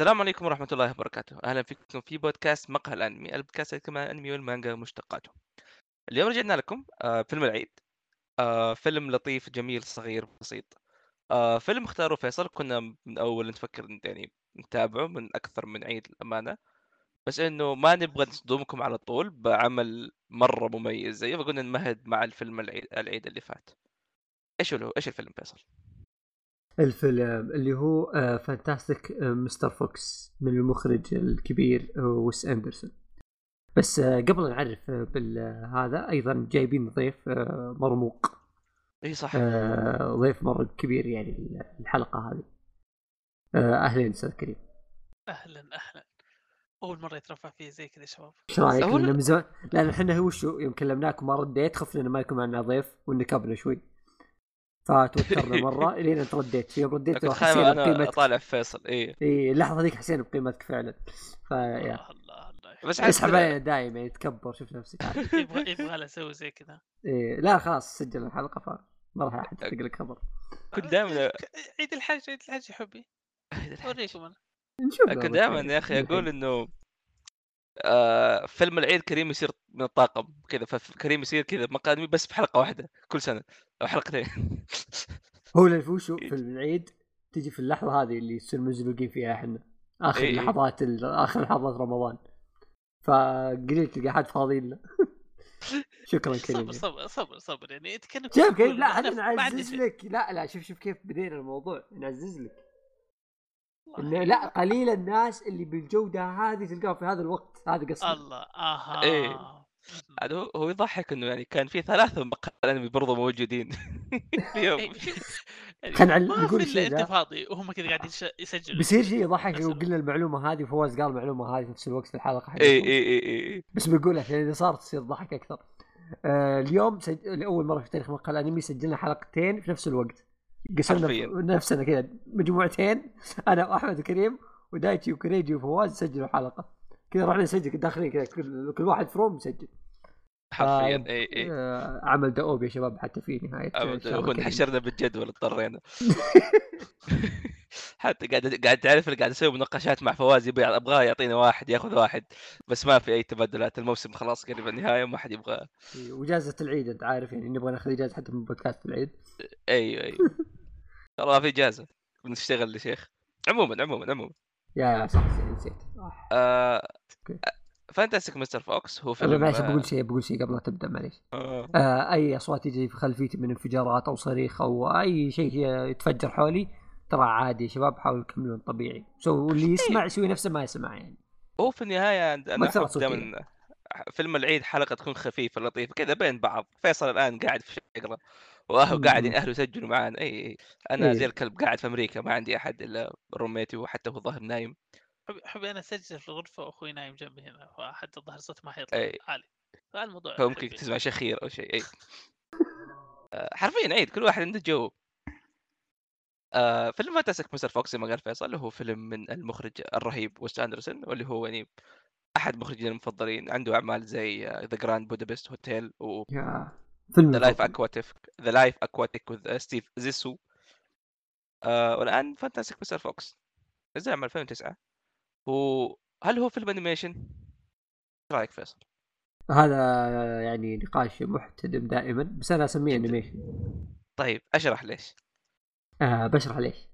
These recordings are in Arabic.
السلام عليكم ورحمة الله وبركاته، أهلا فيكم في بودكاست مقهى الأنمي، البودكاست يتكلم عن الأنمي والمانجا ومشتقاته. اليوم رجعنا لكم آه، فيلم العيد، آه، فيلم لطيف جميل صغير بسيط. آه، فيلم اختاره فيصل كنا من أول نفكر يعني نتابعه من أكثر من عيد الأمانة، بس إنه ما نبغى نصدمكم على طول بعمل مرة مميز زيه فقلنا نمهد مع الفيلم العيد, العيد اللي فات. إيش هو إيش الفيلم فيصل؟ الفيلم اللي هو Fantastic Mr. Fox من المخرج الكبير آه، ويس أندرسون. بس آه، قبل نعرف بالهذا أيضا جايبين ضيف آه، مرموق. إي صح. ضيف مرة كبير يعني الحلقة هذه. اهلين أستاذ كريم. أهلا أهلا. أول مرة يترحب فيني زي كذا شباب. إيش رأيك؟ أول... من زمان. لأن إحنا هو شو يوم كلمناكم ما رديت خفنا إنه ما يكون معنا ضيف ونكبنا شوي. فتوترنا مرة الين انت رديت يوم رديت حسينا بقيمتك اطالع فيصل. اي اي اللحظة ذيك حسينا بقيمتك فعلا. ف الله الله بس اسحب عليه دائما يتكبر شوف نفسك. يبغى يبغى له أسوي زي كذا. إيه لا خلاص سجل الحلقة ف ما راح أحد يحرق لك خبر. كنت دائما عيد الحج عيد الحج يا حبي اوريكم أنا. نشوف كنت دائما يا أخي أقول إنه آه فيلم العيد كريم يصير من الطاقم كذا فكريم يصير كذا مقادمي بس في حلقة واحدة كل سنة أو حلقتين. هو الفوشو في العيد تجي في اللحظة هذه اللي يصير مزنوقين فيها إحنا آخر إيه. لحظات آخر لحظات رمضان. فقليل تلقى حد فاضي له شكرا كريم صبر صبر صبر صبر يعني كأنك شوف كيف؟ لا أنا نعزز لك. لا لا شوف شوف كيف بدينا الموضوع نعزز لك. انه لا قليل الناس اللي بالجوده هذه تلقاهم في هذا الوقت هذا قصدي. الله آها. إيه. عاد هو هو يضحك إنه يعني كان في ثلاثة مقال انمي برضه موجودين اليوم. إيه، خلينا نقول شيء انت فاضي وهم كذا قاعدين يسجلوا. بيصير شيء يضحك لو قلنا المعلومة هذه وفواز قال المعلومة هذه في نفس الوقت في الحلقة اي اي اي اي بس بقولها عشان إذا صارت تصير ضحك أكثر. آه اليوم سج... لأول مرة في تاريخ مقال أنمي سجلنا حلقتين في نفس الوقت. قسمنا نفسنا كذا مجموعتين. أنا وأحمد وكريم ودايتشي وكريجي وفواز سجلوا حلقه كذا رحنا نسجل داخلين كذا كل, كل واحد ف room مسجل حرفيا إي إي. آه عمل دؤوب يا شباب حتى في نهاية حشرنا بالجدول اضطرينا. حتى قاعد قاعد تعرف قاعد أسوي مناقشات مع فواز يبي أبغاه يعطينا واحد ياخذ واحد بس ما في أي تبادلات الموسم خلاص قريب النهاية وما حد يبغى وإجازة العيد أنت عارف يعني نبغى ناخذ إجازة حتى من بودكاست العيد. أيوه أيوه ترى في إجازة بنشتغل يا شيخ. عموما عموما عموما. يا صح نسيت آه Fantastic Mr. Fox هو فيلم معلش بقول شيء بقول شيء قبل لا تبدأ معليش. آه. آه أي أصوات تجي في خلفيتي من انفجارات أو صريخ أو أي شيء يتفجر حولي ترى عادي يا شباب حاولوا تكملون طبيعي. so اللي يسمع يسوي نفسه ما يسمع يعني. هو في النهاية أنا دائما فيلم العيد حلقة تكون خفيفة لطيفة كذا بين بعض. فيصل الآن قاعد في شقرة واهله قاعدين اهله يسجلوا معانا. اي اي أنا إيه. زي الكلب قاعد في أمريكا ما عندي أحد إلا roommate ي وحتى هو ظاهر نايم. حبي أنا أسجل في الغرفة وأخوي نايم جنبي هنا فحتى الظاهر صوت ما حيطلع. أي. عالي. فالموضوع فممكن تسمع شخير أو شيء اي آه، حرفيا عيد كل واحد عنده جو. آه فيلم Fantastic Mr. Fox زي ما قال فيصل هو فيلم من المخرج الرهيب ويس أندرسون واللي هو يعني أحد مخرجين المفضلين عنده أعمال زي The Grand Budapest Hotel و The Life Aquatic The Life Aquatic with Steve Zissou آه والآن Fantastic Mr. Fox نزل عام 2009 وهل هو فيلم animation؟ إيش رأيك فيصل؟ هذا يعني نقاش محتدم دائما بس أنا أسميه animation طيب أشرح ليش. آه بشرح ليش.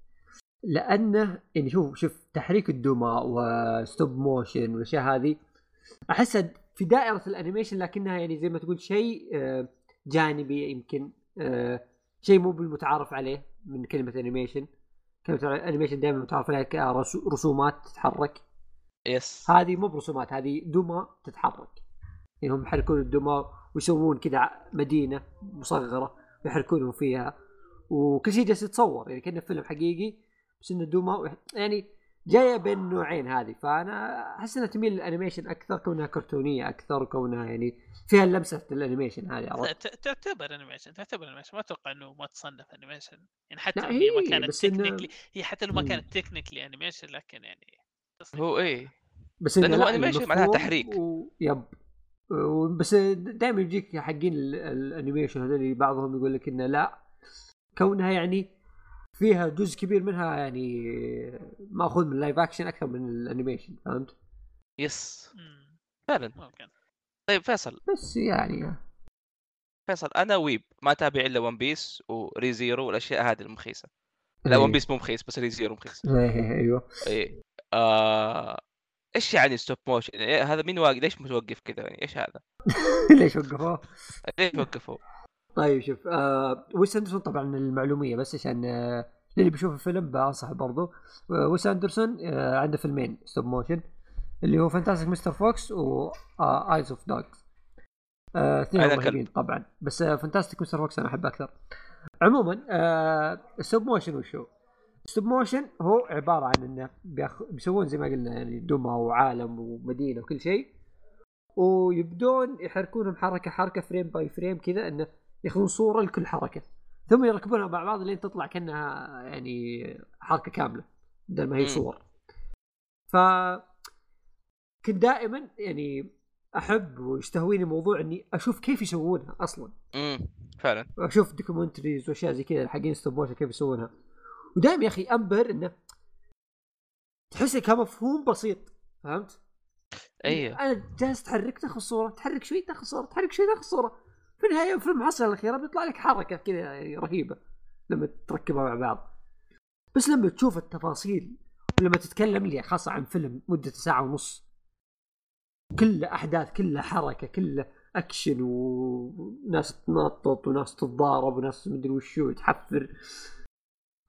لأنه يعني شوف شوف تحريك الدمى و stop motion والأشياء هذه احسها في دائرة ال animation لكنها يعني زي ما تقول شيء آه جانبي يمكن آه شيء مو بالمتعارف عليه من كلمة animation كلمة animation دائما متعارف عليها كرسومات تتحرك. yes هذه مو برسومات هذه دمى تتحرك. يعني هم يحركون الدمى ويسوون كذا مدينة مصغرة يحركونهم فيها. وكل شيء جالس يتصور يعني كأنه فيلم حقيقي بس إنه دوما يعني جاية بين النوعين هذه. فأنا أحس إنها تميل لل animation أكثر كونها كرتونية أكثر كونها يعني فيها لمسة ال animation هذه عرفت؟ تعتبر animation تعتبر animation. ما أتوقع إنه ما تصنف animation. يعني حتى لو هي ما كانت technically هي حتى لو ما كانت technically animation لكن يعني هو إيه. بس إنه هو animation معناها تحريك. و... yep. بس دائما يجيك حقين ال animation هذول بعضهم يقول لك إنه لا كونها يعني فيها جزء كبير منها يعني ماخوذ من ال live action أكثر من ال animation فهمت؟ yes فعلا ممكن طيب فيصل بس يعني فيصل أنا weeb ما تابع إلا One Piece و Re:Zero والأشياء هذه المخيسة لا One إيه. Piece مو مخيس بس Re:Zero مخيس إيه، أيوه إيه آه... إيش يعني stop motion؟ إيه هذا مين واقف ليش متوقف كذا يعني إيش هذا؟ ليش وقفوه؟ ليش وقفوه؟ طيب شوف آه ويس أندرسون طبعا المعلومية بس عشان آه اللي بيشوف الفيلم بنصح برضو آه ويس أندرسون آه عنده فيلمين stop motion اللي هو Fantastic Mr. Fox و Isle of Dogs اثنين رهيبين طبعا. بس آه Fantastic Mr. Fox أنا احبه أكثر. عموما آه stop motion وشو stop motion هو عبارة عن إنه بيخ... بيسوون زي ما قلنا يعني دمى وعالم ومدينة وكل شيء ويبدون يحركونهم حركة حركة frame by frame كذا إنه ياخذون صورة لكل حركة. ثم يركبونها مع بعض لين تطلع كأنها يعني حركة كاملة بدل ما هي صور. ف كنت دائما يعني أحب ويستهويني موضوع إني أشوف كيف يسوونها أصلا. امم فعلا. أشوف documentaries وأشياء زي كذا حقين stop motion كيف يسوونها. ودائما يا أخي أنبهر إنه تحس كمفهوم بسيط فهمت؟ أيوه أنا جالس تحرك تاخذ صورة تحرك شوي تاخذ صورة تحرك شوي تاخذ صورة. في النهاية في المحصله الأخيرة بيطلع لك حركة كذا يعني رهيبة لما تركبها مع بعض. بس لما تشوف التفاصيل ولما تتكلم لي خاصة عن فيلم مدته ساعة ونص كله أحداث كله حركة كله أكشن وناس تنطط وناس تتضارب وناس مدري وشو تحفر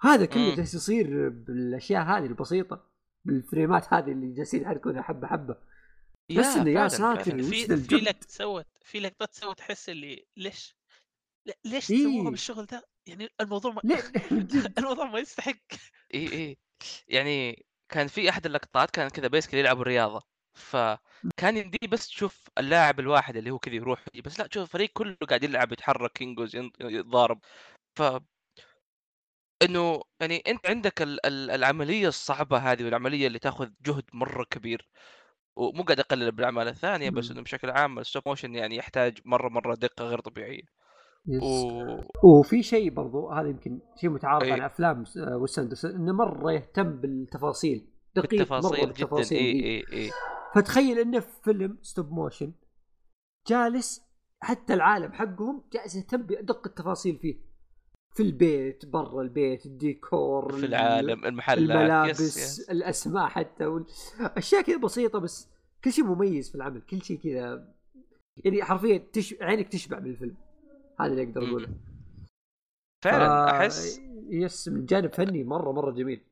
هذا كله جالس يصير بالأشياء هذه البسيطة بالفريمات هذه اللي جالسين يحركونها حبة حبة. بس انه يا ساتر في في لك سوت في لقطات سوت تحس اللي ليش؟ ليش إيه؟ سووها بالشغل ذا؟ يعني الموضوع ما الموضوع ما يستحق. اي اي يعني كان في أحد اللقطات كان كذا بيسكلي يلعبوا رياضه فكان يمدي بس تشوف اللاعب الواحد اللي هو كذا يروح بس لا تشوف الفريق كله قاعد يلعب يتحرك ينقز يتضارب. ف إنه يعني أنت عندك العملية الصعبة هذه والعملية اللي تاخذ جهد مرة كبير. ومو قاعد أقلل بالأعمال الثانية بس إنه بشكل عام ال stop motion يعني يحتاج مرة مرة دقة غير طبيعية. و... وفي شيء برضو هذا يمكن شيء متعارف أيه. على أفلام ويس إنه مرة يهتم بالتفاصيل دقيق بالتفاصيل مره بالتفاصيل اي اي اي فتخيل إنه في فيلم stop motion جالس حتى العالم حقهم جالس يهتم بدق التفاصيل فيه. في البيت برا البيت الديكور في العالم المحلات الملابس yes. yes. الأسماء حتى وال... أشياء كذا بسيطة بس كل شيء مميز في العمل كل شيء كذا. يعني حرفيا تش... عينك تشبع من الفيلم هذا اللي أقدر أقوله. فعلا أحس yes من جانب فني مرة مرة جميل.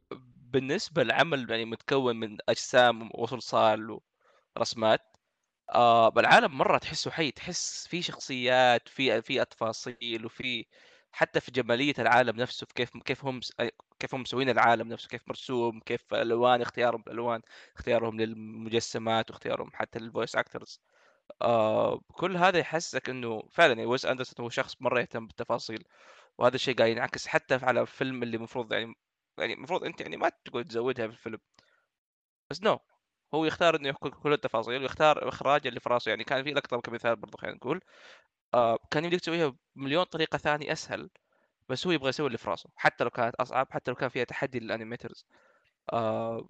بالنسبة للعمل يعني متكون من أجسام وصلصال ورسمات آه بالعالم مرة تحسه حي تحس في شخصيات في في تفاصيل وفي حتى في جمالية العالم نفسه في كيف كيف هم كيف هم مسوين العالم نفسه كيف مرسوم كيف الألوان اختيارهم الالوان اختيارهم للمجسمات واختيارهم حتى لل voice actors آه كل هذا يحسسك إنه فعلا ويس أندرسون هو شخص مرة يهتم بالتفاصيل وهذا الشيء قاعد ينعكس حتى على الفيلم اللي المفروض يعني يعني المفروض أنت يعني ما تقعد تزودها في الفيلم. بس no هو يختار إنه يحكي كل التفاصيل ويختار إخراج اللي في راسه. يعني كان في لقطة كمثال برضو خلينا نقول. آه كان يمديك تسويها بمليون طريقة ثانية أسهل بس هو يبغى يسوي اللي في راسه. حتى لو كانت أصعب حتى لو كان فيها تحدي لل animators. آه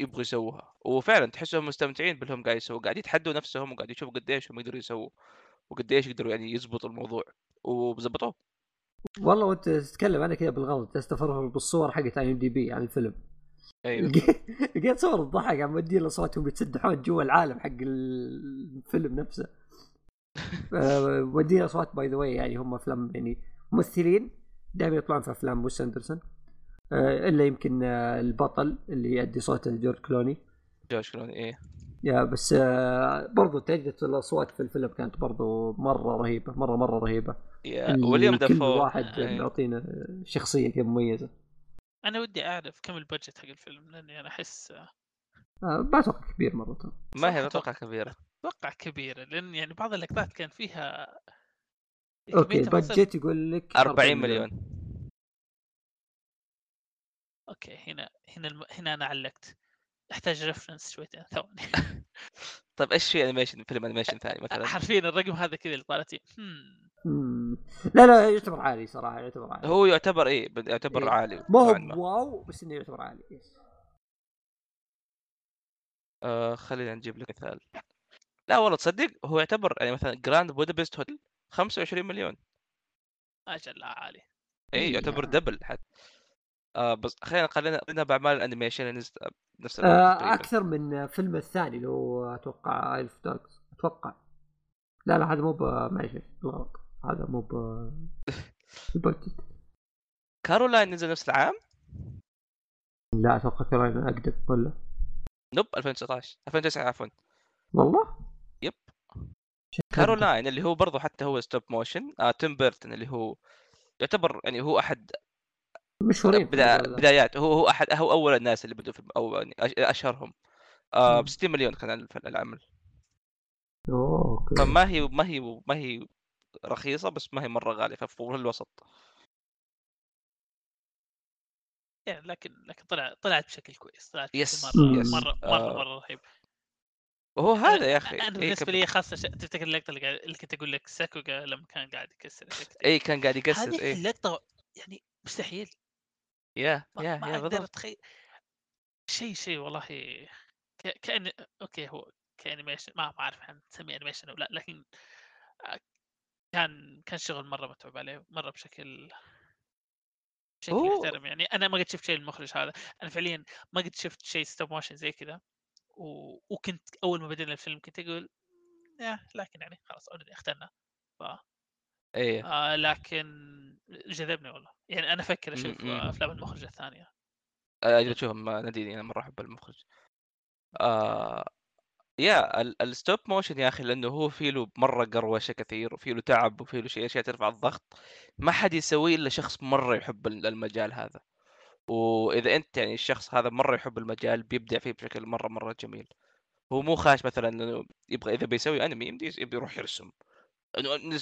يبغوا يسووها. وفعلا تحسهم مستمتعين باللي هم قاعد يسووا قاعد يتحدوا نفسهم وقاعد يشوفوا قديش هم يقدروا يسووا وقديش يقدروا يعني يزبطوا الموضوع. وظبطوه والله وانت تتكلم أنا كذا بالغلط. أتفرج بالصور حقت IMDb عن الفيلم. أيوه. لقيت صور الضحك عم مودين اصواتهم يتسدحون جوا العالم حق الفيلم نفسه. مودين اصوات باي ذا واي يعني هم أفلام يعني ممثلين دائما يطلعون في أفلام بوس أندرسون. آه، إلا يمكن آه، البطل اللي يؤدي صوته جورج كلوني. جورج كلوني إيه. يا بس آه، برضو تجدة الاصوات في الفيلم كانت برضو مرة رهيبة مرة مرة رهيبة. يا وليم كل واحد يعطينا شخصية كذا مميزة. أنا ودي أعرف كم ال budget حق الفيلم لأني أنا أحس ما أتوقع كبير مرة ما هي أتوقع كبيرة. أتوقع كبيرة لأن يعني بعض اللقطات كان فيها أوكي ال budget يقول لك 40 مليون. okay هنا هنا الم... هنا أنا علقت. أحتاج reference شويتين ثواني. طيب إيش في animation فيلم animation ثاني مثلا؟ حرفيا الرقم هذا كذا اللي لا لا يعتبر عالي صراحة يعتبر عالي. هو يعتبر إيه يعتبر إيه. عالي. ما هو wow بس إنه يعتبر عالي yes. آه خلينا نجيب لك مثال. لا والله تصدق هو يعتبر يعني مثلا Grand Budapest Hotel 25 مليون. أجل عالي. اي إيه، يعتبر double حتى. آه بس خلينا خلينا خلينا باعمال ال animation نفس نفس آه أكثر من فيلم الثاني اللي هو أتوقع Isle of Dogs أتوقع. لا لا هذا مو معلش غلط هذا مو ب ال budget Coraline نزل نفس العام؟ لا أتوقع Coraline أقدم ولا؟ nope 2019 2009 عفوا. والله؟ yep. Coraline اللي هو برضه حتى هو stop motion آه تيم بيرتون اللي هو يعتبر يعني هو أحد مشهورين بدا... بدايات. هو هو احد هو أول الناس اللي بدوا في أو يعني أشهرهم. آه ب 60 مليون كان العمل. اوه فما هي ما هي ما هي رخيصة بس ما هي مرة غالية ففي الوسط. يعني لكن لكن طلع طلعت بشكل كويس طلعت yes مرة yes. مرة مرة, مرة, مرة رهيب. وهو هذا يا أخي أنا إيه، بالنسبة لي خاصة ش... تفتكر اللقطة اللي, اللي كنت أقول لك sakuga لما كان قاعد يكسر اي كان قاعد يكسر هذه إيه؟ اللقطة يعني مستحيل. yeah yeah yeah بالضبط. أتخيل شيء شيء والله ك... كأن okay هو ك animation ما أعرف نسميه animation أو لا لكن آه، كان كان شغل مرة متعوب عليه مرة بشكل بشكل محترم يعني أنا ما قد شفت شيء المخرج هذا. أنا فعليا ما قد شفت شيء stop motion زي كذا. و... وكنت أول ما بدينا الفيلم كنت أقول يا لكن يعني خلاص already اخترنا. ف إيه. آه لكن جذبني والله. يعني أنا أفكر أشوف أفلام المخرج الثانية. أجل أشوفهم ناديني أنا مره أحب المخرج. آه يا ال stop motion يا أخي لأنه هو في له مرة قروشه كثير وفي له تعب وفي له شيء أشياء ترفع الضغط. ما حد يسويه إلا شخص مرة يحب المجال هذا. وإذا أنت يعني الشخص هذا مرة يحب المجال بيبدع فيه بشكل مرة مرة جميل. هو مو خاش مثلا إنه يبغى إذا بيسوي أنمي يمدي يروح يرسم.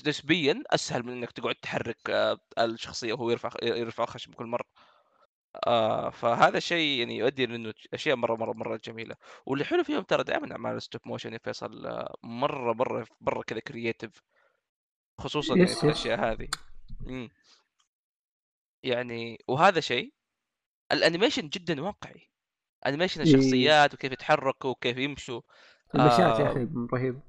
نسبيا أسهل من إنك تقعد تحرك آه، الشخصية وهو يرفع يرفع خشم كل مرة. آه فهذا الشيء يعني يؤدي لأنه أشياء مرة مرة مرة جميلة. واللي حلو فيهم ترى دائما أعمال ال stop motion يا فيصل آه، مرة مرة مرة كذا creative خصوصا يعني في الأشياء هذه. مم. يعني وهذا شيء ال animation جدا واقعي. animation. الشخصيات وكيف يتحركوا وكيف يمشوا. المشاهد يا أخي رهيب.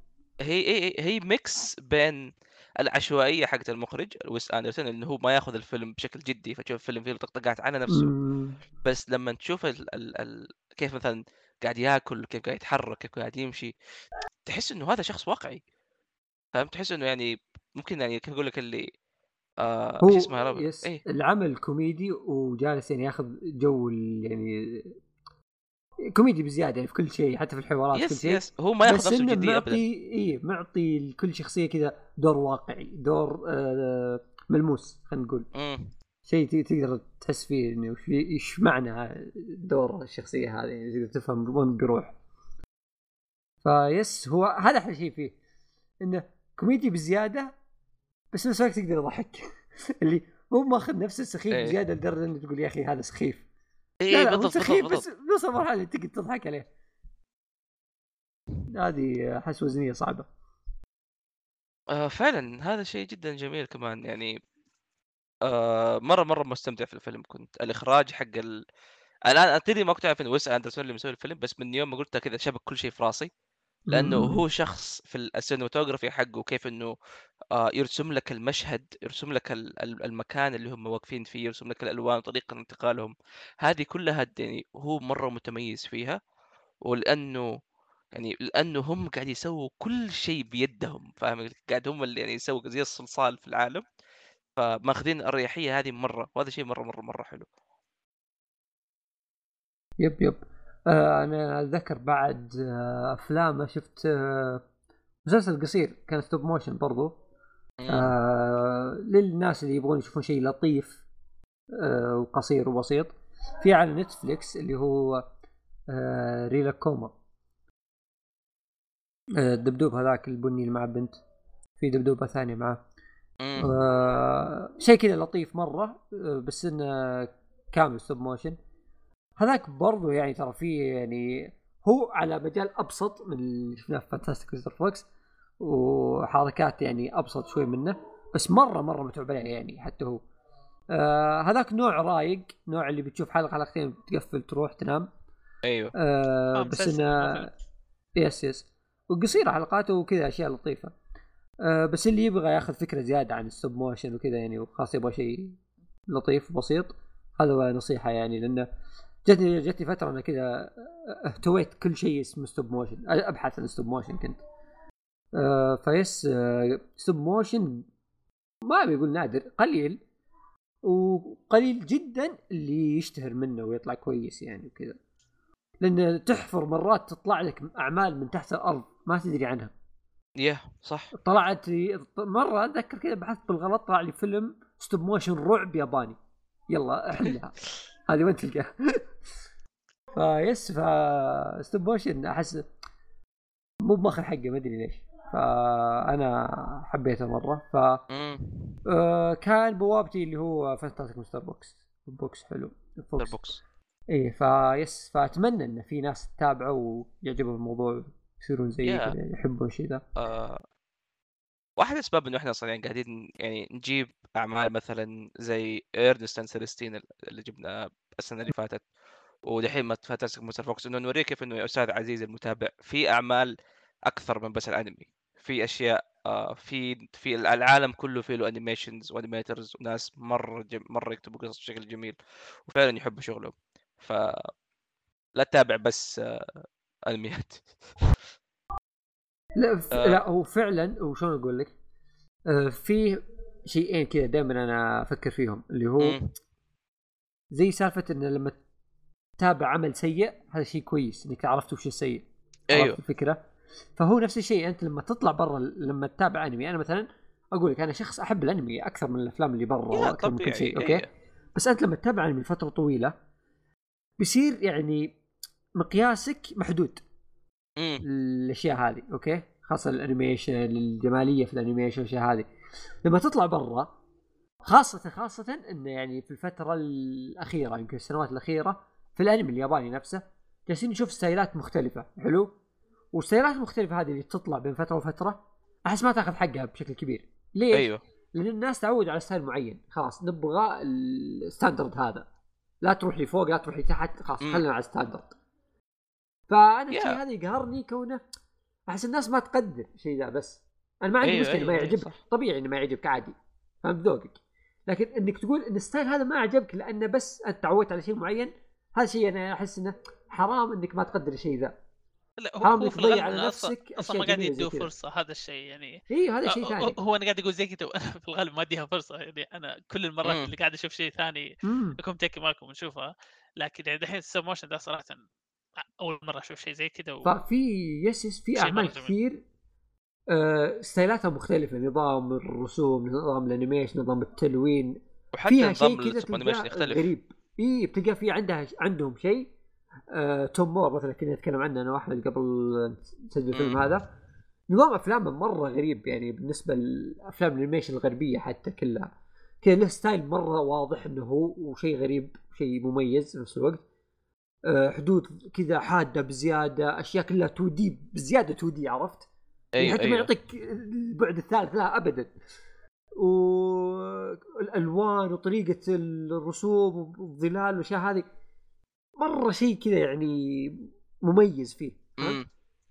هي هي هي mix بين العشوائية حقت المخرج ويس أندرسون إنه هو ما ياخذ الفيلم بشكل جدي فتشوف الفيلم فيه طقطقات على نفسه. بس لما تشوف ال ال ال كيف مثلا قاعد ياكل كيف قاعد يتحرك كيف قاعد يمشي تحس إنه هذا شخص واقعي. فهمت؟ تحس إنه يعني ممكن يعني كيف أقول لك اللي آه هو اسمه رب yes إيه؟ العمل كوميدي وجالس يعني ياخذ جو يعني كوميدي بزيادة يعني في كل شيء حتى في الحوارات yes كل شيء. yes. هو ما ياخذ نفسه بجديه معطي اي معطي لكل شخصية كذا دور واقعي دور آه ملموس خلينا نقول. شيء تقدر تحس فيه إنه إيش معنى دور الشخصية هذه يعني تقدر تفهم وين بيروح. ف yes هو هذا أحلى شيء فيه. إنه كوميدي بزيادة بس نفس الوقت تقدر تضحك اللي هو ماخذ نفسه سخيف إيه. بزيادة لدرجة إنه تقول يا أخي هذا سخيف. اي بالضبط سخيف بس نوصل مرحله تقدر تضحك عليه. هذه أحس وزنية صعبة. آه فعلا هذا شيء جدا جميل كمان يعني آه مرة مرة مستمتع في الفيلم. كنت الإخراج حق ال... الآن ادري ما كنت أعرف انه ويس أندرسون اللي مسوي الفيلم بس من يوم ما قلتها كذا شبك كل شيء في راسي. لأنه هو شخص في السينماتوجرافي حقه كيف إنه آه يرسم لك المشهد يرسم لك المكان اللي هم واقفين فيه يرسم لك الألوان وطريقه انتقالهم. هذه كلها يعني هو مرة متميز فيها. ولأنه يعني لأنه هم قاعد يسووا كل شيء بيدهم فاهم؟ قاعد هم اللي يعني يسووا زي الصلصال في العالم. فماخذين الاريحيه هذه مرة وهذا شيء مرة مرة مرة حلو. يب يب. أنا أتذكر بعد آه افلام شفت آه مسلسل قصير كان stop motion برضو. آه للناس اللي يبغون يشوفون شيء لطيف آه وقصير وبسيط. في على Netflix اللي هو آه ريلاكوما. آه الدبدوب هذاك البني اللي مع بنت. في دبدوبة ثانية معه آه شيء كذا لطيف آه بس إنه كامل stop motion هذاك برضو يعني ترى فيه يعني هو على مجال أبسط من اللي شفناه في Fantastic Mr. Fox وحركات يعني أبسط شوي منه بس مره مرة متعوب عليه يعني حتى هو. آه هذاك نوع رايق نوع اللي بتشوف حلقة حلقتين تقفل تروح تنام. أيوه. آه آه، بس إنه. yes yes وقصيرة حلقاته وكذا أشياء لطيفة. آه بس اللي يبغى ياخذ فكرة زيادة عن ال stop motion وكذا يعني وخاص يبغى شيء لطيف وبسيط هذا هو نصيحة يعني لأنه جتني جتني فترة أنا كذا اهتويت كل شيء اسمه stop motion أبحث عن stop motion كنت. آه ف yes آه stop motion ما بيقول نادر قليل. وقليل جدا اللي يشتهر منه ويطلع كويس يعني وكذا. لأن تحفر مرات تطلع لك أعمال من تحت الأرض ما تدري عنها. yeah صح. طلعت لي مرة أتذكر كذا بحثت بالغلط طلع لي فيلم stop motion رعب ياباني. يلا أحلها. هذه وين تلقاها ف yes ف stop motion أحس مو بماخذ حقه ما أدري ليش. فأنا حبيته مرة. ف آه، كان بوابتي اللي هو Fantastic Mr. Fox Fox حلو. Fox. Fox إيه ف yes فأتمنى إن في ناس تتابعه ويعجبهم الموضوع يصيرون زي Yeah. كذا يحبون الشيء ذا. آه واحد الاسباب إنه إحنا أصلا يعني قاعدين يعني نجيب أعمال مثلا زي Ernest and Celestine اللي جبناه السنة اللي فاتت ودحين ما Fantastic Mr. Fox إنه نوريك كيف إنه يا أستاذ عزيز المتابع في أعمال أكثر من بس الأنمي في أشياء آه في في العالم كله فيه له animations و animators وناس مرة جم... مرة يكتبوا قصص بشكل جميل وفعلا يحبوا شغلهم. ف لا تتابع بس آه أنميات. لا ف... آه. لا هو فعلا وشلون أقول لك آه في شيئين كذا دائما أنا أفكر فيهم اللي هو مم. زي سالفة إن لما تتابع عمل سيء هذا شيء كويس إنك عرفت وش السيء أيوه الفكرة فهو نفس الشيء أنت لما تطلع برا لما تتابع أنمي أنا مثلا أقول لك أنا شخص أحب الأنمي أكثر من الأفلام اللي برا وأكثر من كل شيء أوكي إيه. بس أنت لما تتابع أنمي لفترة طويلة بيصير يعني مقياسك محدود مم. الأشياء هذه okay؟ خاصة ال animation الجمالية في ال animation والاشياء هذه. لما تطلع برا خاصة خاصة إنه يعني في الفترة الأخيرة يمكن السنوات الأخيرة في الأنمي الياباني نفسه جالسين نشوف ستايلات مختلفة. حلو؟ والستايلات المختلفة هذه اللي تطلع بين فترة وفترة أحس ما تأخذ حقها بشكل كبير. ليش؟ أيوه. لأن الناس تعود على style معين. خلاص نبغى ال standard هذا. لا تروح لي فوق لا تروح لي تحت خلاص. خلينا على ال standard Yeah. الشيء هذا يقهرني كونه أحس الناس ما تقدر الشيء ذا بس أنا ما عندي أيوة، مشكلة أيوة، ما يعجبك. طبيعي إنه ما يعجبك عادي فهمت ذوقك لكن إنك تقول إن ال style هذا ما عجبك لأنه بس أنت تعودت على شيء معين هذا شيء أنا أحس إنه حرام إنك ما تقدر الشيء ذا لا حرام هو, هو انك تضيع على نفسك أصلا ما قاعد يدوا. فرصة هذا الشيء يعني اي هذا شيء أه، ثاني هو- أنا قاعد أقول زي كذا في الغالب ما أديها فرصة يعني أنا كل المرات مم. اللي قاعد أشوف شيء ثاني. اكون متاكد معكم نشوفها لكن يعني دحين ال stop motion ده صراحة أول مرة أشوف شيء زي كذا و... ففي yes yes في أعمال. كثير آه style اتها مختلفة نظام الرسوم نظام ال animation نظام التلوين. وحتى فيها شيء نظام كذا ال animation تلقاه يختلف. غريب. إي بتلقى في عندها عندهم شيء آه توم مور مثلا كنا نتكلم عنه أنا وأحمد قبل نسجل الفيلم. هذا. نظام أفلامه مرة غريب يعني بالنسبة لأفلام ال animation الغربية حتى كلها. كذا له ستايل مرة واضح إنه هو وشيء غريب شيء مميز في نفس الوقت. آه حدود كذا حادة بزيادة أشياء كلها 2 دي بزيادة 2 دي عرفت؟ يعني أيوه حتى ما أيوه يعطيك البعد الثالث لا ابدا والالوان وطريقة الرسوم والظلال والأشياء هذه مرة شيء كذا يعني مميز فيه فهمت؟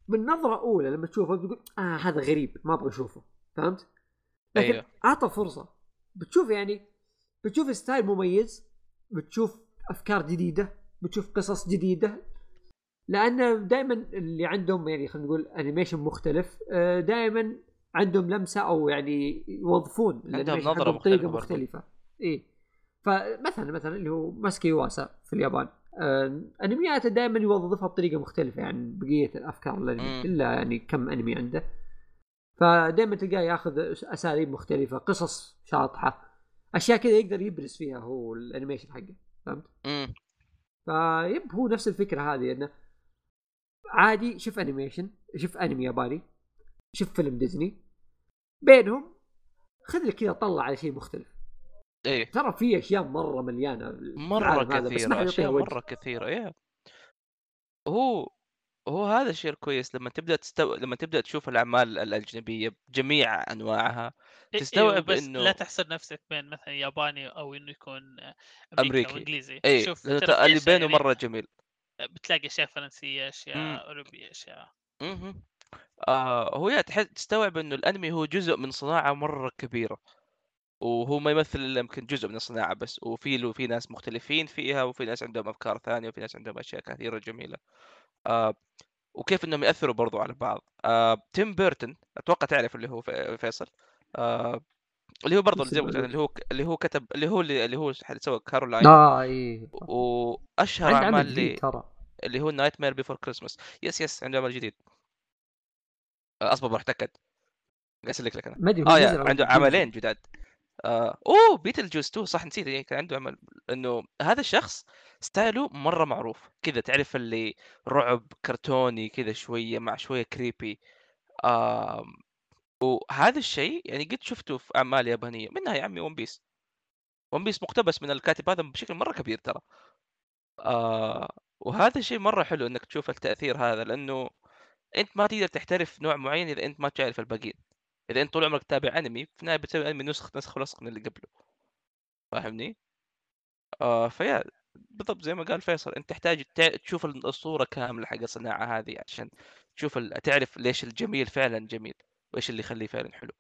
من نظرة أولى لما تشوفه بتقول آه هذا غريب ما أبغى أشوفه فهمت؟ لكن أيوه. أعطى فرصة بتشوف يعني بتشوف style مميز بتشوف أفكار جديدة بتشوف قصص جديدة لأن دائما اللي عندهم يعني خلينا نقول animation مختلف دائما عندهم لمسة أو يعني يوظفون نظرة حقهم بطريقه. مختلفة اي فمثلا مثلا اللي هو ماساكي يواسا في اليابان آه، أنمياته دائما يوظفها بطريقة مختلفة عن بقية الأفكار الأنمي. الا يعني كم أنمي عنده فدائما تلقاه ياخذ أساليب مختلفة قصص شاطحة أشياء كذا يقدر يبرز فيها هو ال animation حقه فهمت؟ مم. فيب هو نفس الفكرة هذه إنه عادي شوف animation شوف انمي ياباني شوف فيلم ديزني بينهم خذ لك كذا طلع على شيء مختلف. إيه. ترى في أشياء مرة مليانة مرة كثيرة أشياء. مرة كثيرة إيه. هو هو هذا الشيء الكويس لما تبدأ تستو... لما تبدأ تشوف الأعمال الأجنبية بجميع أنواعها إيه، تستوعب إيه بس إنه- لا تحصر نفسك بين مثلا ياباني أو إنه يكون أمريكي, أمريكي. أو إنجليزي. إي شوف اللي بينه مرة جميل. بتلاقي أشياء فرنسية. أشياء أوروبية أشياء. مهم. آه هو يا تح- تستوعب إنه الأنمي هو جزء من صناعة مرة كبيرة. وهو ما يمثل إلا يمكن جزء من الصناعة بس. وفي له في ناس مختلفين فيها وفي ناس عندهم أفكار ثانية وفي ناس عندهم أشياء كثيرة جميلة. آه وكيف إنهم يأثروا برضو على بعض. آه تيم بيرتون أتوقع تعرف اللي هو في- فيصل. آه اللي هو زي أنا، اللي هو اللي هو كتب اللي هو اللي, اللي هو سوى كارولاين. آه اي وأشهر أعمال اللي, ترى. اللي هو Nightmare Before Christmas yes yes عنده عمل جديد. آه، أصبر بروح أتأكد. قاعد أسلك لك أنا. ما أدري على عنده. عملين جداد. آه أوه Beetlejuice 2 صح نسيت يعني كان عنده عمل إنه هذا الشخص style ه مرة معروف. كذا تعرف اللي رعب كرتوني كذا شوية مع شوية creepy آه وهذا الشيء يعني قد شفته في اعمال يابانية منها يا عمي ون بيس ون بيس مقتبس من الكاتب هذا بشكل مرة كبير ترى. آه وهذا الشيء مرة حلو إنك تشوف التأثير هذا لأنه أنت ما تقدر تحترف نوع معين إذا أنت ما تعرف الباقيين. إذا أنت طول عمرك تتابع أنمي في النهاية بتسوي أنمي نسخ نسخ ولصق من اللي قبله فاهمني؟ آه فيا بالضبط زي ما قال فيصل أنت تحتاج تشوف الصورة كاملة حق الصناعة هذه عشان تشوف ال... تعرف ليش الجميل فعلا جميل وإيش اللي يخليه فعلا حلو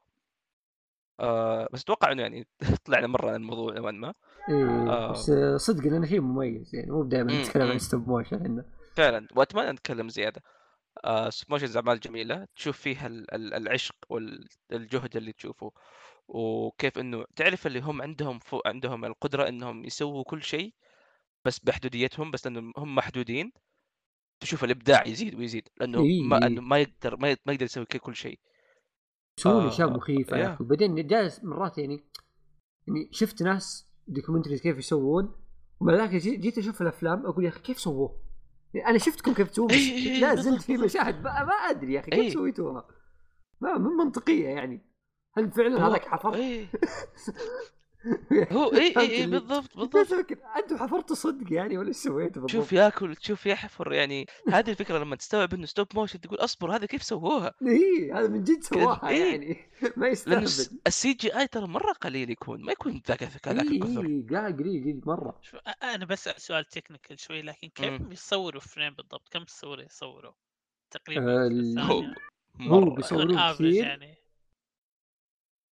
آه بس أتوقع إنه يعني طلعنا مرة عن الموضوع نوعا ما إيه آه. بس صدق لأنه شيء مميز يعني مو دائما نتكلم. عن stop motion فعلا وأتمنى نتكلم زيادة motions اعمال جميله تشوف فيها ال- ال- العشق والجهد اللي تشوفه وكيف إنه تعرف اللي هم عندهم فوق عندهم القدرة إنهم يسووا كل شيء بس بحدوديتهم بس لأنه هم محدودين تشوف الإبداع يزيد ويزيد لأنه إيه، ما إيه. أنه ما يقدر ما يقدر- ما يقدر يسوي كل شيء يسوون آه، اشياء مخيفه يا. أخي وبعدين جالس مرات يعني يعني شفت ناس documentaries كيف يسوون ومع ذلك جي- جيت أشوف الأفلام أقول يا أخي كيف سووه؟ أنا شفتكم كيف تسوون لا زلت في. مشاهد ما, ما أدري يا أخي. كيف سويتوها؟ ما من منطقية يعني هل فعلا هذاك حفر؟ إيه هو اي اي اي بالضبط بالضبط أنتم حفرتوا صدق يعني ولا إيش سويتوا بالضبط؟ تشوف ياكل تشوف يحفر يعني هذه الفكرة لما تستوعب إنه stop motion تقول أصبر هذا كيف سووها إيه هذا من جد سواها إيه. يعني ما يستهبل ال CGI ترى مرة قليل يكون ما يكون ذاك ذاك اي الكثر اي قاعد قليل قليل مرة شوف أنا بسال سؤال technical شوي لكن كيف مم. بيصوروا frame بالضبط؟ كم صوره يصوروا؟ تقريبا آه، هو average كثير. يعني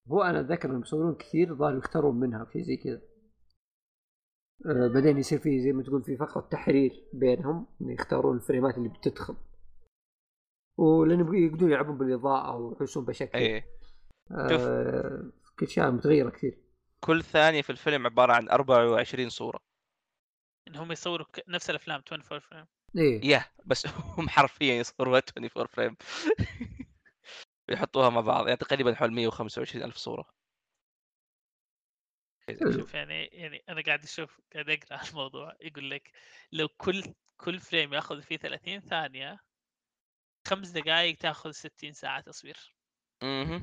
هو أنا أتذكر إنهم يصورون كثير ظهر يختارون منها في زي كذا. آه بعدين يصير في زي ما تقول في فقرة تحرير بينهم إن يختارون الفريمات اللي بتدخل. ولأن يقدرون يلعبون بالإضاءة ويحسون بشكل. إيه. آه اشياء متغيره كثير. كل ثانية في الفيلم عبارة عن 24 صورة. إن هم يصوروا نفس الأفلام 24 frame إيه. يا بس هم حرفيا يصوروا 24 frame يحطوها مع بعض يعني تقريبا حول 125 ألف صورة شوف يعني يعني أنا قاعد أشوف قاعد أقرأ الموضوع يقول لك لو كل كل frame ياخذ فيه 30 ثانية خمس دقائق تاخذ 60 ساعة تصوير مهم.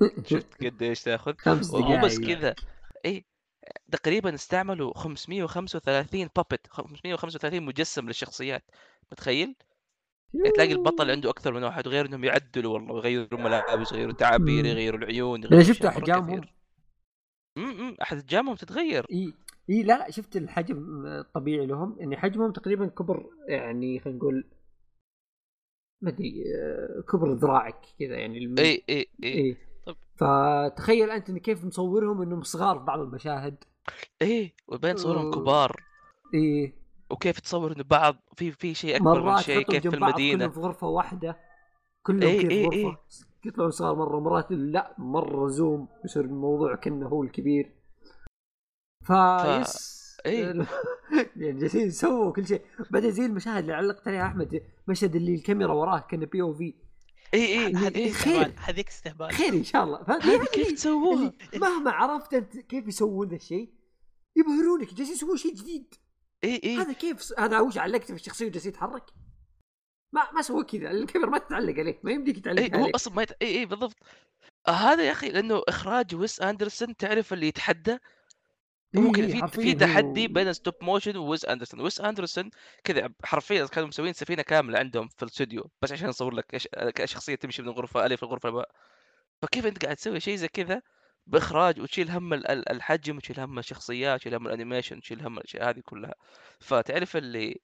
شفت قد إيش تاخذ خمس ومو بس دقائق. كذا اي تقريبا استعملوا 535 بابت 535 مجسم للشخصيات متخيل؟ يعني تلاقي البطل عنده أكثر من واحد غير إنهم يعدلوا والله يغيروا ملابس يغيروا تعابير. يغيروا العيون يغيروا شفت أحجامهم. امم أحجامهم تتغير إي إي لا لا شفت الحجم الطبيعي لهم يعني حجمهم تقريبا كبر يعني خلينا نقول ما أدري آه، كبر ذراعك كذا يعني الم- إي إي إي إيه طب. فتخيل أنت إن كيف مصورهم إنهم صغار في بعض المشاهد إي وبين صورهم. كبار إيه وكيف تصور إنه بعض في في شيء أكبر من شيء كيف في المدينة كلهم في غرفة واحدة كلهم إيه، في إيه، غرفة إيه. يطلعون صغار مرة مرات لا مرة زوم يصير الموضوع كأنه هو الكبير فيس إيه. يعني جالسين يسووا كل شيء بعدين زي المشاهد اللي علقت عليها أحمد مشهد اللي الكاميرا وراه كان POV اي اي خير. إستهبال هذيك إستهبال خير إن شاء الله فهمت؟ هذه يعني كيف تسووها؟ اللي مهما عرفت أنت كيف يسوون ذا الشيء يبهرونك جالسين يسوون شيء جديد اي اي هذا كيف؟ هذا وش علقت في الشخصية وجالس يتحرك ما ما سوى كذا الكاميرا ما تتعلق عليه ما يمديك تعلق اي هو عليه. أصلا ما يت... اي اي بالضبط. آه هذا يا أخي لأنه إخراج ويس أندرسون تعرف اللي يتحدى؟ ممكن إيه، في في هو- تحدي بين stop motion وويس أندرسون. ويس أندرسون كذا حرفيا كانوا مسوين سفينة كاملة عندهم في الاستوديو بس عشان يصور لك شخصيه تمشي من غرفة ألف لغرفة باء فكيف أنت قاعد تسوي شيء زي كذا؟ بإخراج وتشيل هم ال- ال- الحجم وتشيل هم الشخصيات تشيل هم الانيميشن تشيل هم الأشياء هذه كلها. فتعرف اللي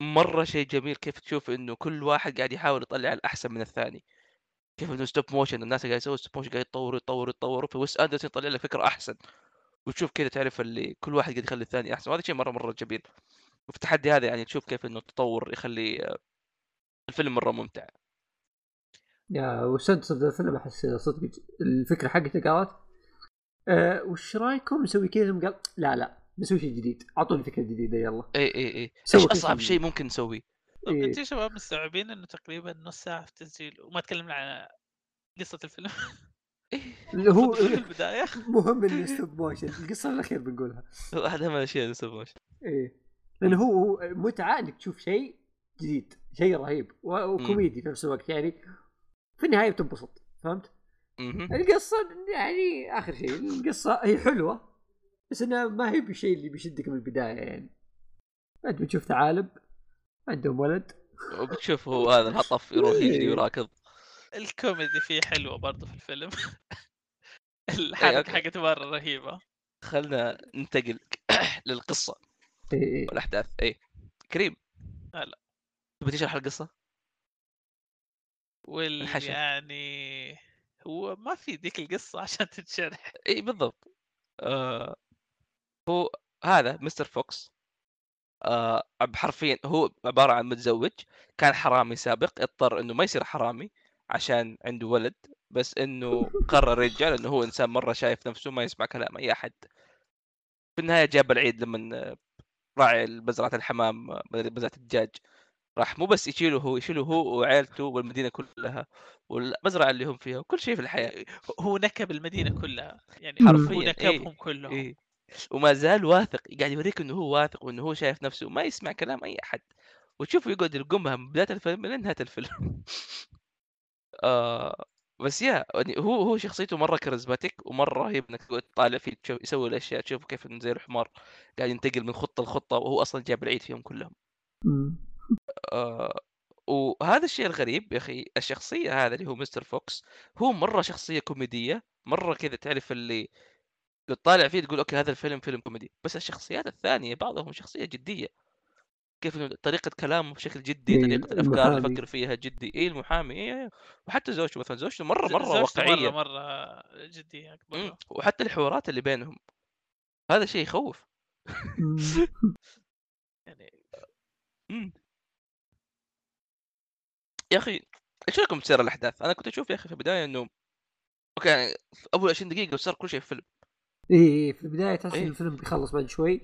مرة شيء جميل كيف تشوف إنه كل واحد قاعد يحاول يطلع الأحسن من الثاني. كيف إنه stop motion الناس قاعد يسووا stop motion قاعد يتطوروا يتطوروا يتطوروا فويس أندرسون يطلع لك فكرة أحسن. وتشوف كذا تعرف اللي كل واحد قاعد يخلي الثاني أحسن. وهذا شيء مرة مرة جميل. وفي التحدي هذا يعني تشوف كيف إنه التطور يخلي آه، الفيلم مرة ممتع. يا وصدق صدق الفيلم احس صدق الفكرة حقته قالت أه وش رأيكم نسوي كذا؟ ثم قال لا لا نسوي شيء جديد. أعطوني فكرة جديدة يلا. اي اي اي إيش أصعب شيء. ممكن نسويه؟ إيه. يا شباب مستوعبين إنه تقريبا نص ساعة في تسجيل وما تكلمنا عن قصة الفيلم. اللي هو في البداية. مهم إنه stop motion القصة الاخير بنقولها. واحد من الاشياء اللي stop motion إيه. لأنه هو هو متعة إنك تشوف شيء جديد شيء رهيب وكوميدي في نفس الوقت. يعني في النهاية بتنبسط فهمت؟ القصة يعني آخر شيء القصة هي حلوة بس انها ما هي بالشيء اللي بيشدك من البداية يعني انت بتشوف ثعالب عندهم ولد وبتشوف هو هذا الهطف يروح يجري. ويراكض الكوميدي فيه حلوة برضه في الفيلم إيه، الحركة. حقته مرة رهيبة خلنا ننتقل للقصة إيه. والأحداث اي كريم هلا. تبي تشرح القصة؟ وال. يعني هو ما في ذيك القصة عشان تتشرح. إي بالضبط. آه هو هذا مستر فوكس آه حرفيا هو عبارة عن متزوج كان حرامي سابق اضطر إنه ما يصير حرامي عشان عنده ولد بس إنه قرر يرجع لأنه هو إنسان مرة شايف نفسه ما يسمع كلام أي أحد. في النهاية جاب العيد لما راعي مزرعه الحمام آه، مزرعه الدجاج. راح مو بس يشيله هو يشيله هو وعائلته والمدينة كلها والمزرعة اللي هم فيها وكل شيء في الحياة. هو نكب المدينة كلها يعني حرفياً، هو إيه، نكبهم كلهم. إيه. وما زال واثق قاعد يوريك إنه هو واثق وإنه هو شايف نفسه وما يسمع كلام أي أحد. وتشوفه يقعد يلقمها من بداية الفيلم لين نهاية الفيلم. آه بس يا يعني هو هو شخصيته مرة كاريزماتيك ومرة رهيب إنك تقعد تطالع فيه تشوف يسوي الأشياء تشوف كيف إنه زي الحمار قاعد ينتقل من خطة لخطة وهو أصلا جاب العيد فيهم كلهم. آه وهذا الشيء الغريب يا أخي الشخصية هذا اللي هو Mr. Fox هو مرة شخصية كوميدية مرة كذا تعرف اللي لو تطالع فيه تقول okay هذا الفيلم فيلم كوميدي بس الشخصيات الثانية بعضهم شخصية جدية كيف طريقة كلامه بشكل جدي إيه، طريقة الأفكار اللي. يفكر فيها جدي اي المحامي إيه وحتى زوجته مثلا زوجته مرة مرة زوجته واقعية مرة مره جدية أكبر مم. وحتى الحوارات اللي بينهم هذا شيء يخوف مم. يعني مم. يا أخي إيش رأيكم تصير الأحداث؟ أنا كنت أشوف يا أخي في البداية إنه أوكي يعني في أول 20 دقيقة وصار كل شيء في الفيلم إيه إيه، في البداية تحس إيه. إن الفيلم بيخلص بعد شوي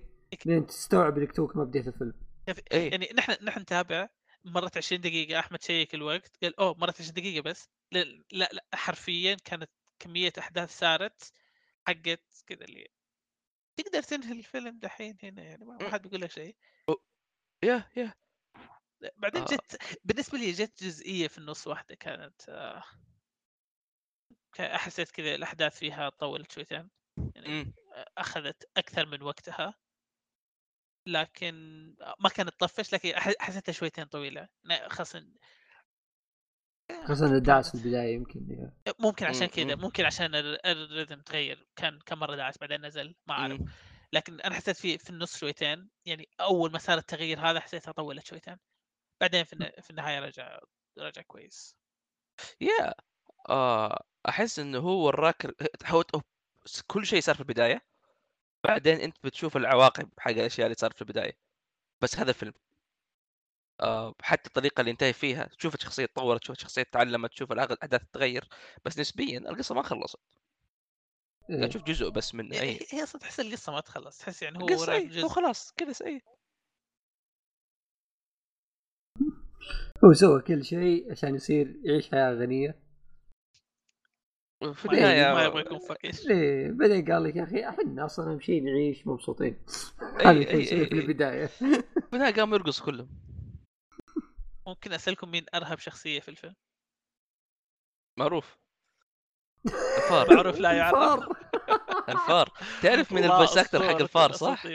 لين تستوعب إنك توك ما بديت الفيلم. إيه. يعني نحن نحن نتابع. مرت 20 دقيقة أحمد شيك الوقت. قال أوه مرت 20 دقيقة بس. لا لا, لا حرفيا كانت كمية أحداث صارت حقت كذا اللي تقدر تنهي الفيلم دحين هنا يعني ما ما حد بيقول لك شيء. يا يا بعدين آه. جت بالنسبة لي جت جزئية في النص واحدة كانت آه، كا- حسيت كذا الأحداث فيها طولت شويتين يعني مم. أخذت أكثر من وقتها لكن ما كانت طفش لكن حسيتها شويتين طويلة نا- خاصة خاصة الدعس في البداية يمكن إيه. ممكن عشان كذا مم. ممكن عشان ال- الريتم تغير كان كم مرة دعس بعدين نزل ما أعرف. لكن أنا حسيت في في النص شويتين يعني أول ما صار التغيير هذا حسيتها طولت شويتين بعدين في, الن- في النهاية رجع رجع كويس. يا آه أحس إنه هو وراك هو كل شيء صار في البداية بعدين أنت بتشوف العواقب حق الأشياء اللي صارت في البداية. بس هذا الفيلم آه حتى الطريقة اللي انتهي فيها تشوف الشخصية تطورت تشوف الشخصية تعلمت تشوف الأغ- الأحداث تتغير بس نسبيا القصة ما خلصت. إيه. تشوف جزء بس يعني أي هي أصلا تحس القصة ما تخلص تحس يعني هو القصة وراك اي هو جزء خلاص كذا اي هو سوى كل شيء عشان يصير يعيش حياة غنية. في النهاية ما يبغى يكون فقير. ليه بعدين قال لك يا أخي أحنا أصلا اهم شيء نعيش مبسوطين. هذا كان في. البداية. في النهاية قام يرقص كلهم. ممكن أسألكم مين أرهب شخصية في الفيلم؟ معروف. الفار. معروف لا يعرف. فار الفار. تعرف من ال voice actor حق الفار صح؟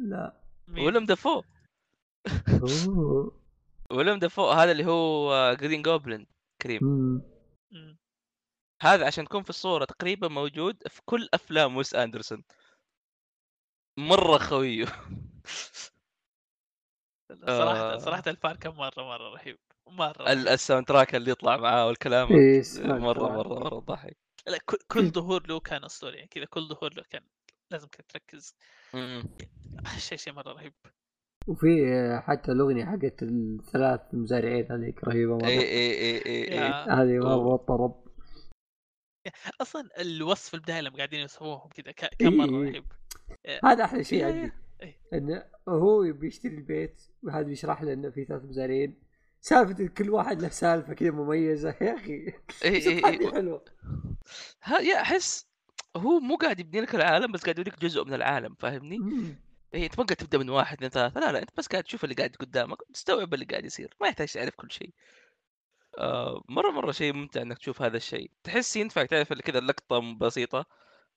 لا؟ ويليم دافو أوه. ويليم دافو هذا اللي هو جرين جوبلin كريم. هذا عشان تكون في الصورة تقريبا موجود في كل أفلام ويس أندرسون مرة خويه صراحة آه. صراحة الفار كان مرة مرة رهيب مرة رهيب. ال soundtrack اللي يطلع معاه والكلام إيه، مرة. مرة مرة ضحك لا كل- كل ظهور له كان أسطوري يعني كذا كل ظهور له كان لازم كنت تركز. شيء شيء مرة رهيب وفي آه، حتى الأغنية حقت الثلاث مزارعين هذيك رهيبة مرة. اي اي اي اي اي يا- هذه مرة طرب أصلا الوصف في البداية لما قاعدين يوصفوهم كذا ك- كان مرة إيه. رهيب. هذا أحلى شيء عندي إيه. انه هو بيشتري البيت وهذا بيشرح له إنه في ثلاث مزارعين. سالفة كل واحد له سالفة كذا مميزة. يا أخي اي اي حلوة. ها يا أحس هو مو قاعد يبني لك العالم بس قاعد يوريك جزء من العالم فاهمني؟ مم. اي أنت ما قاعد تبدأ من واحد اثنين ثلاثة. لا لا أنت بس قاعد تشوف اللي قاعد قدامك تستوعب اللي قاعد يصير ما يحتاج تعرف كل شيء. آه مرة مرة شيء ممتع إنك تشوف هذا الشيء. تحس ينفع تعرف اللي كذا اللقطه بسيطة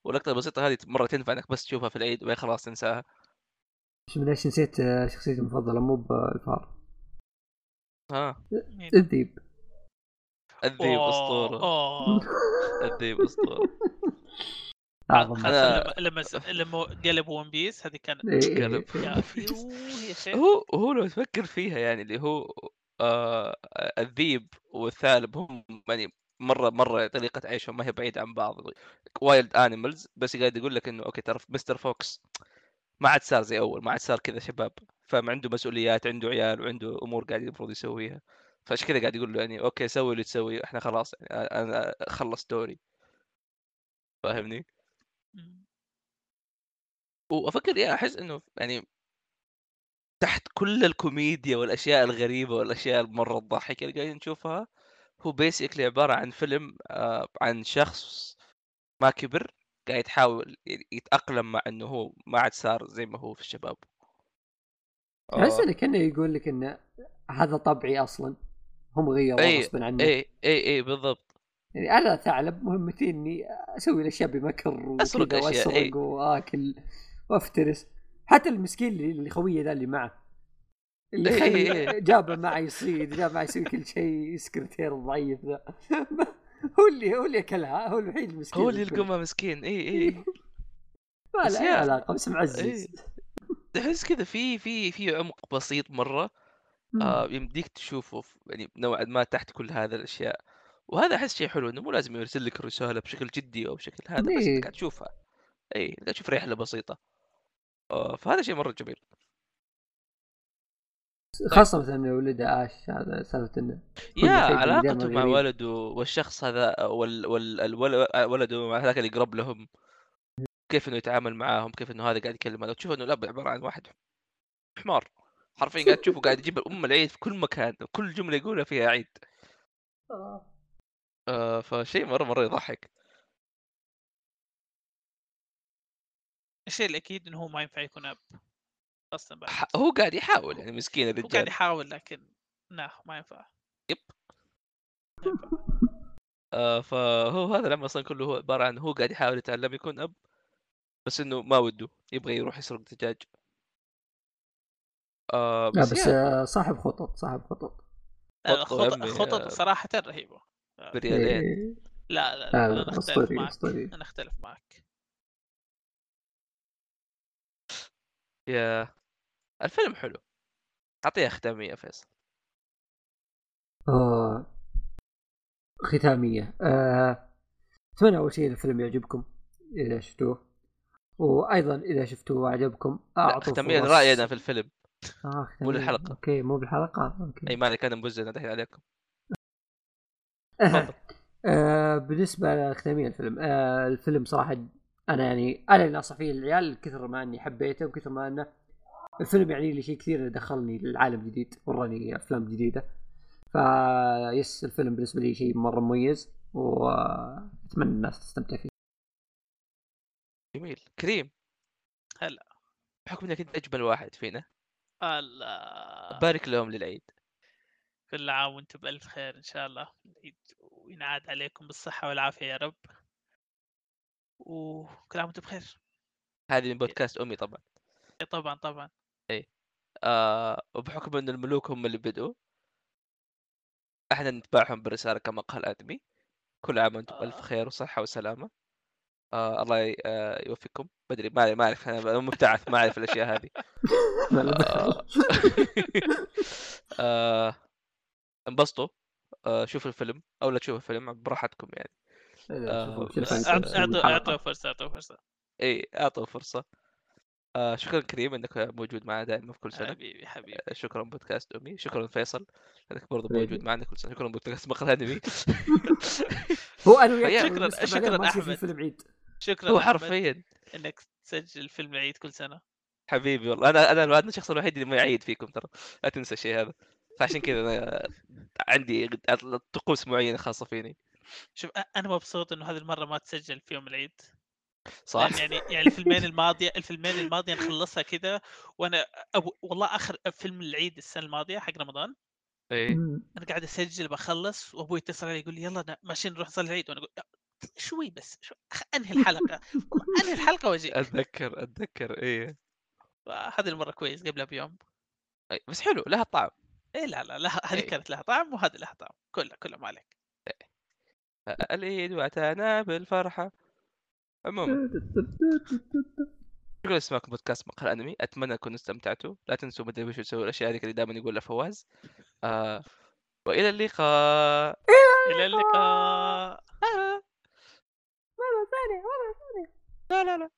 واللقطة البسيطة هذه مرة تنفع إنك بس تشوفها في العيد وبعدين خلاص تنساها. شو من إيش نسيت آه، شخصيتي المفضلة مو بالفار ها مين؟ الذيب الذيب أسطورة. الذيب أسطورة. أنا- لما لما قلب ون بيس هذه كانت إيه، إيه، قلب. إيه. يا يوه يا شيخ هو هو لو تفكر فيها يعني اللي هو آه الذيب والثعلب هم يعني مرة مرة طريقة عيشهم ما هي بعيدة عن بعض wild animals بس قاعد يقول لك إنه okay ترى Mr. Fox ما عاد صار زي أول ما عاد صار كذا شباب فما عنده مسؤوليات عنده عيال وعنده أمور قاعد المفروض يسويها فعشان كذا قاعد يقول له يعني okay سوي اللي تسوي إحنا خلاص يعني أنا خلص دوري فاهمني؟ مم. وأفكر يا أحس إنه يعني تحت كل الكوميديا والأشياء الغريبة والأشياء المرة الضاحكه اللي قاعدين نشوفها هو بيسكلي عبارة عن فيلم آه، عن شخص ما كبر قاعد يحاول يتأقلم مع إنه هو ما عاد صار زي ما هو في الشباب. احس آه، إنه كأنه يقول لك إنه هذا طبعي أصلا هم غيروه اي غصبا عني اي اي اي بالضبط. يعني أنا ثعلب مهمتي إني أسوي الأشياء بمكر وكذا أشياء، وأسرق. وأكل وأفترس. حتى المسكين اللي خويه ذا اللي معه. اللي. جابه معه يصيد جابه معه يسوي كل شيء السكرتير الضعيف ذا. هو اللي هو اللي أكلها. هو الوحيد المسكين هو اللي. يلقمها مسكين. اي اي ما له علاقة بس معزز. إي. تحس كذا في في في عمق بسيط مرة. آه يمديك تشوفه. يعني نوعا ما تحت كل هذه الأشياء. وهذا أحس شيء حلو إنه مو لازم يرسل لك رساله بشكل جدي أو بشكل هذا بس إيه. انت قاعد تشوفها. اي قاعد تشوف رحله بسيطة. آه فهذا شيء مرة جميل. خاصة مثلا إنه ولده اش هذا سالفة إنه يا علاقته مع. ولده والشخص هذا وال وال ولده مع هذاك اللي قرب لهم. كيف إنه يتعامل معاهم كيف إنه هذا قاعد يكلم هذا. تشوف إنه لا عبارة عن واحد حمار. حرفيا قاعد تشوفه قاعد يجيب ام العيد في كل مكان كل جملة يقولها فيها عيد. آه فشيء مرة مرة يضحك. الشيء الأكيد إنه هو ما ينفع يكون أب أصلا بعد. ح- هو قاعد يحاول يعني مسكين هو قاعد الرجال يحاول لكن لا ما ينفع. يب. ما ينفع. آه فهو هذا العمل أصلا كله هو عبارة عن هو قاعد يحاول يتعلم يكون أب بس إنه ما وده يبغى يروح يسرق دجاج. آه لا بس, بس آه، صاحب خطط صاخطط خطط. يمي، خطط آه. صراحة رهيبة. بريالين إيه. لا لا لا، لا لا، أنا أختلف معك أسطوري. أنا أختلف معك يا الفيلم حلو أعطيه ختامية فيصل آه. ختامية آه. أتمنى أول شيء الفيلم يعجبكم إذا شفتوه وأيضا إذا شفتوه وعجبكم لا أعطوا ختامية. راينا في الفيلم آه مو ختامية. للحلقة. okay مو بالحلقة okay أي مالك أنا مبزر دحين عليكم آه. تفضل. بالنسبة لختامية الفيلم آه. الفيلم صراحة أنا يعني أنا اللي ناصح فيه العيال كثر ما أني حبيته وكثر ما أنه الفيلم يعني لي شيء كثير دخلني للعالم جديد وراني أفلام جديدة فيس الفيلم بالنسبة لي شيء مرة مميز وأتمنى الناس تستمتع فيه جميل كريم هلا بحكم إنك أنت أجمل واحد فينا الله بارك لهم للعيد كل عام وأنتم بألف خير إن شاء الله. وينعاد عليكم بالصحة والعافية يا رب. وكل عام وأنتم بخير. هذه من بودكاست أمي طبعا. إيه طبعا طبعا. آه وبحكم إن الملوك هم اللي بدوا إحنا نتبعهم برسالة كما قال آدمي. كل عام وأنتم بألف آه. خير وصحة وسلامة. آه الله آه يوفقكم. بدري ما ما أعرف أنا مبتعث ما أعرف الأشياء هذه. دخل آه. انبسطوا. آه شوفوا الفيلم أو لا تشوفوا الفيلم براحتكم يعني. آه، اعطوا. اعطوا فرصة أعطوا فرصة. إي أعطوا فرصة. آه شكرا كريم إنك موجود معنا دائما في كل سنة. حبيبي حبيبي. آه، شكرا بودكاست أمي شكرا فيصل إنك برضو حبيبي. موجود معنا كل سنة. شكرا بودكاست مقهى ادمي هو أنا وياك شكراً- شكراً أحمد. فيلم عيد. شكرا هو حرفيا. إنك تسجل فيلم العيد كل سنة. حبيبي والله. أنا أنا أنا الشخص الوحيد اللي ما يعيد فيكم ترى. لا تنسى الشيء هذا. فعشان كذا أنا عندي طقوس معينة خاصة فيني. شوف أنا مبسوط إنه هذه المرة ما تسجل في يوم العيد. صح؟ يعني يعني الفيلمين الماضية الفيلمين الماضية نخلصها كذا وأنا أبو والله آخر فيلم العيد السنة الماضية حق رمضان. إيه. أنا قاعد أسجل بخلص وأبوي يتصل علي يقول لي يلا ماشيين نروح نصلي العيد وأنا أقول "يا- شوي بس شو أنهي الحلقة؟ والله أنهي الحلقة واجيك أتذكر أتذكر إيه. هذه المرة كويس قبلها بيوم. بس حلو لها طعم. إيه لا لا لا هذه إيه. كانت لها طعم وهذه لها طعم كلها كلها ما عليك. العيد وأتانا بالفرحة. عموما. شكرا لسماعكم بودكاست مقهى الانمي أتمنى تكونوا استمتعتوا. لا تنسوا مدري وش تسوي الأشياء هذه اللي دائما يقولها فواز. آه وإلى اللقاء. إلى اللقاء. لا لا لا.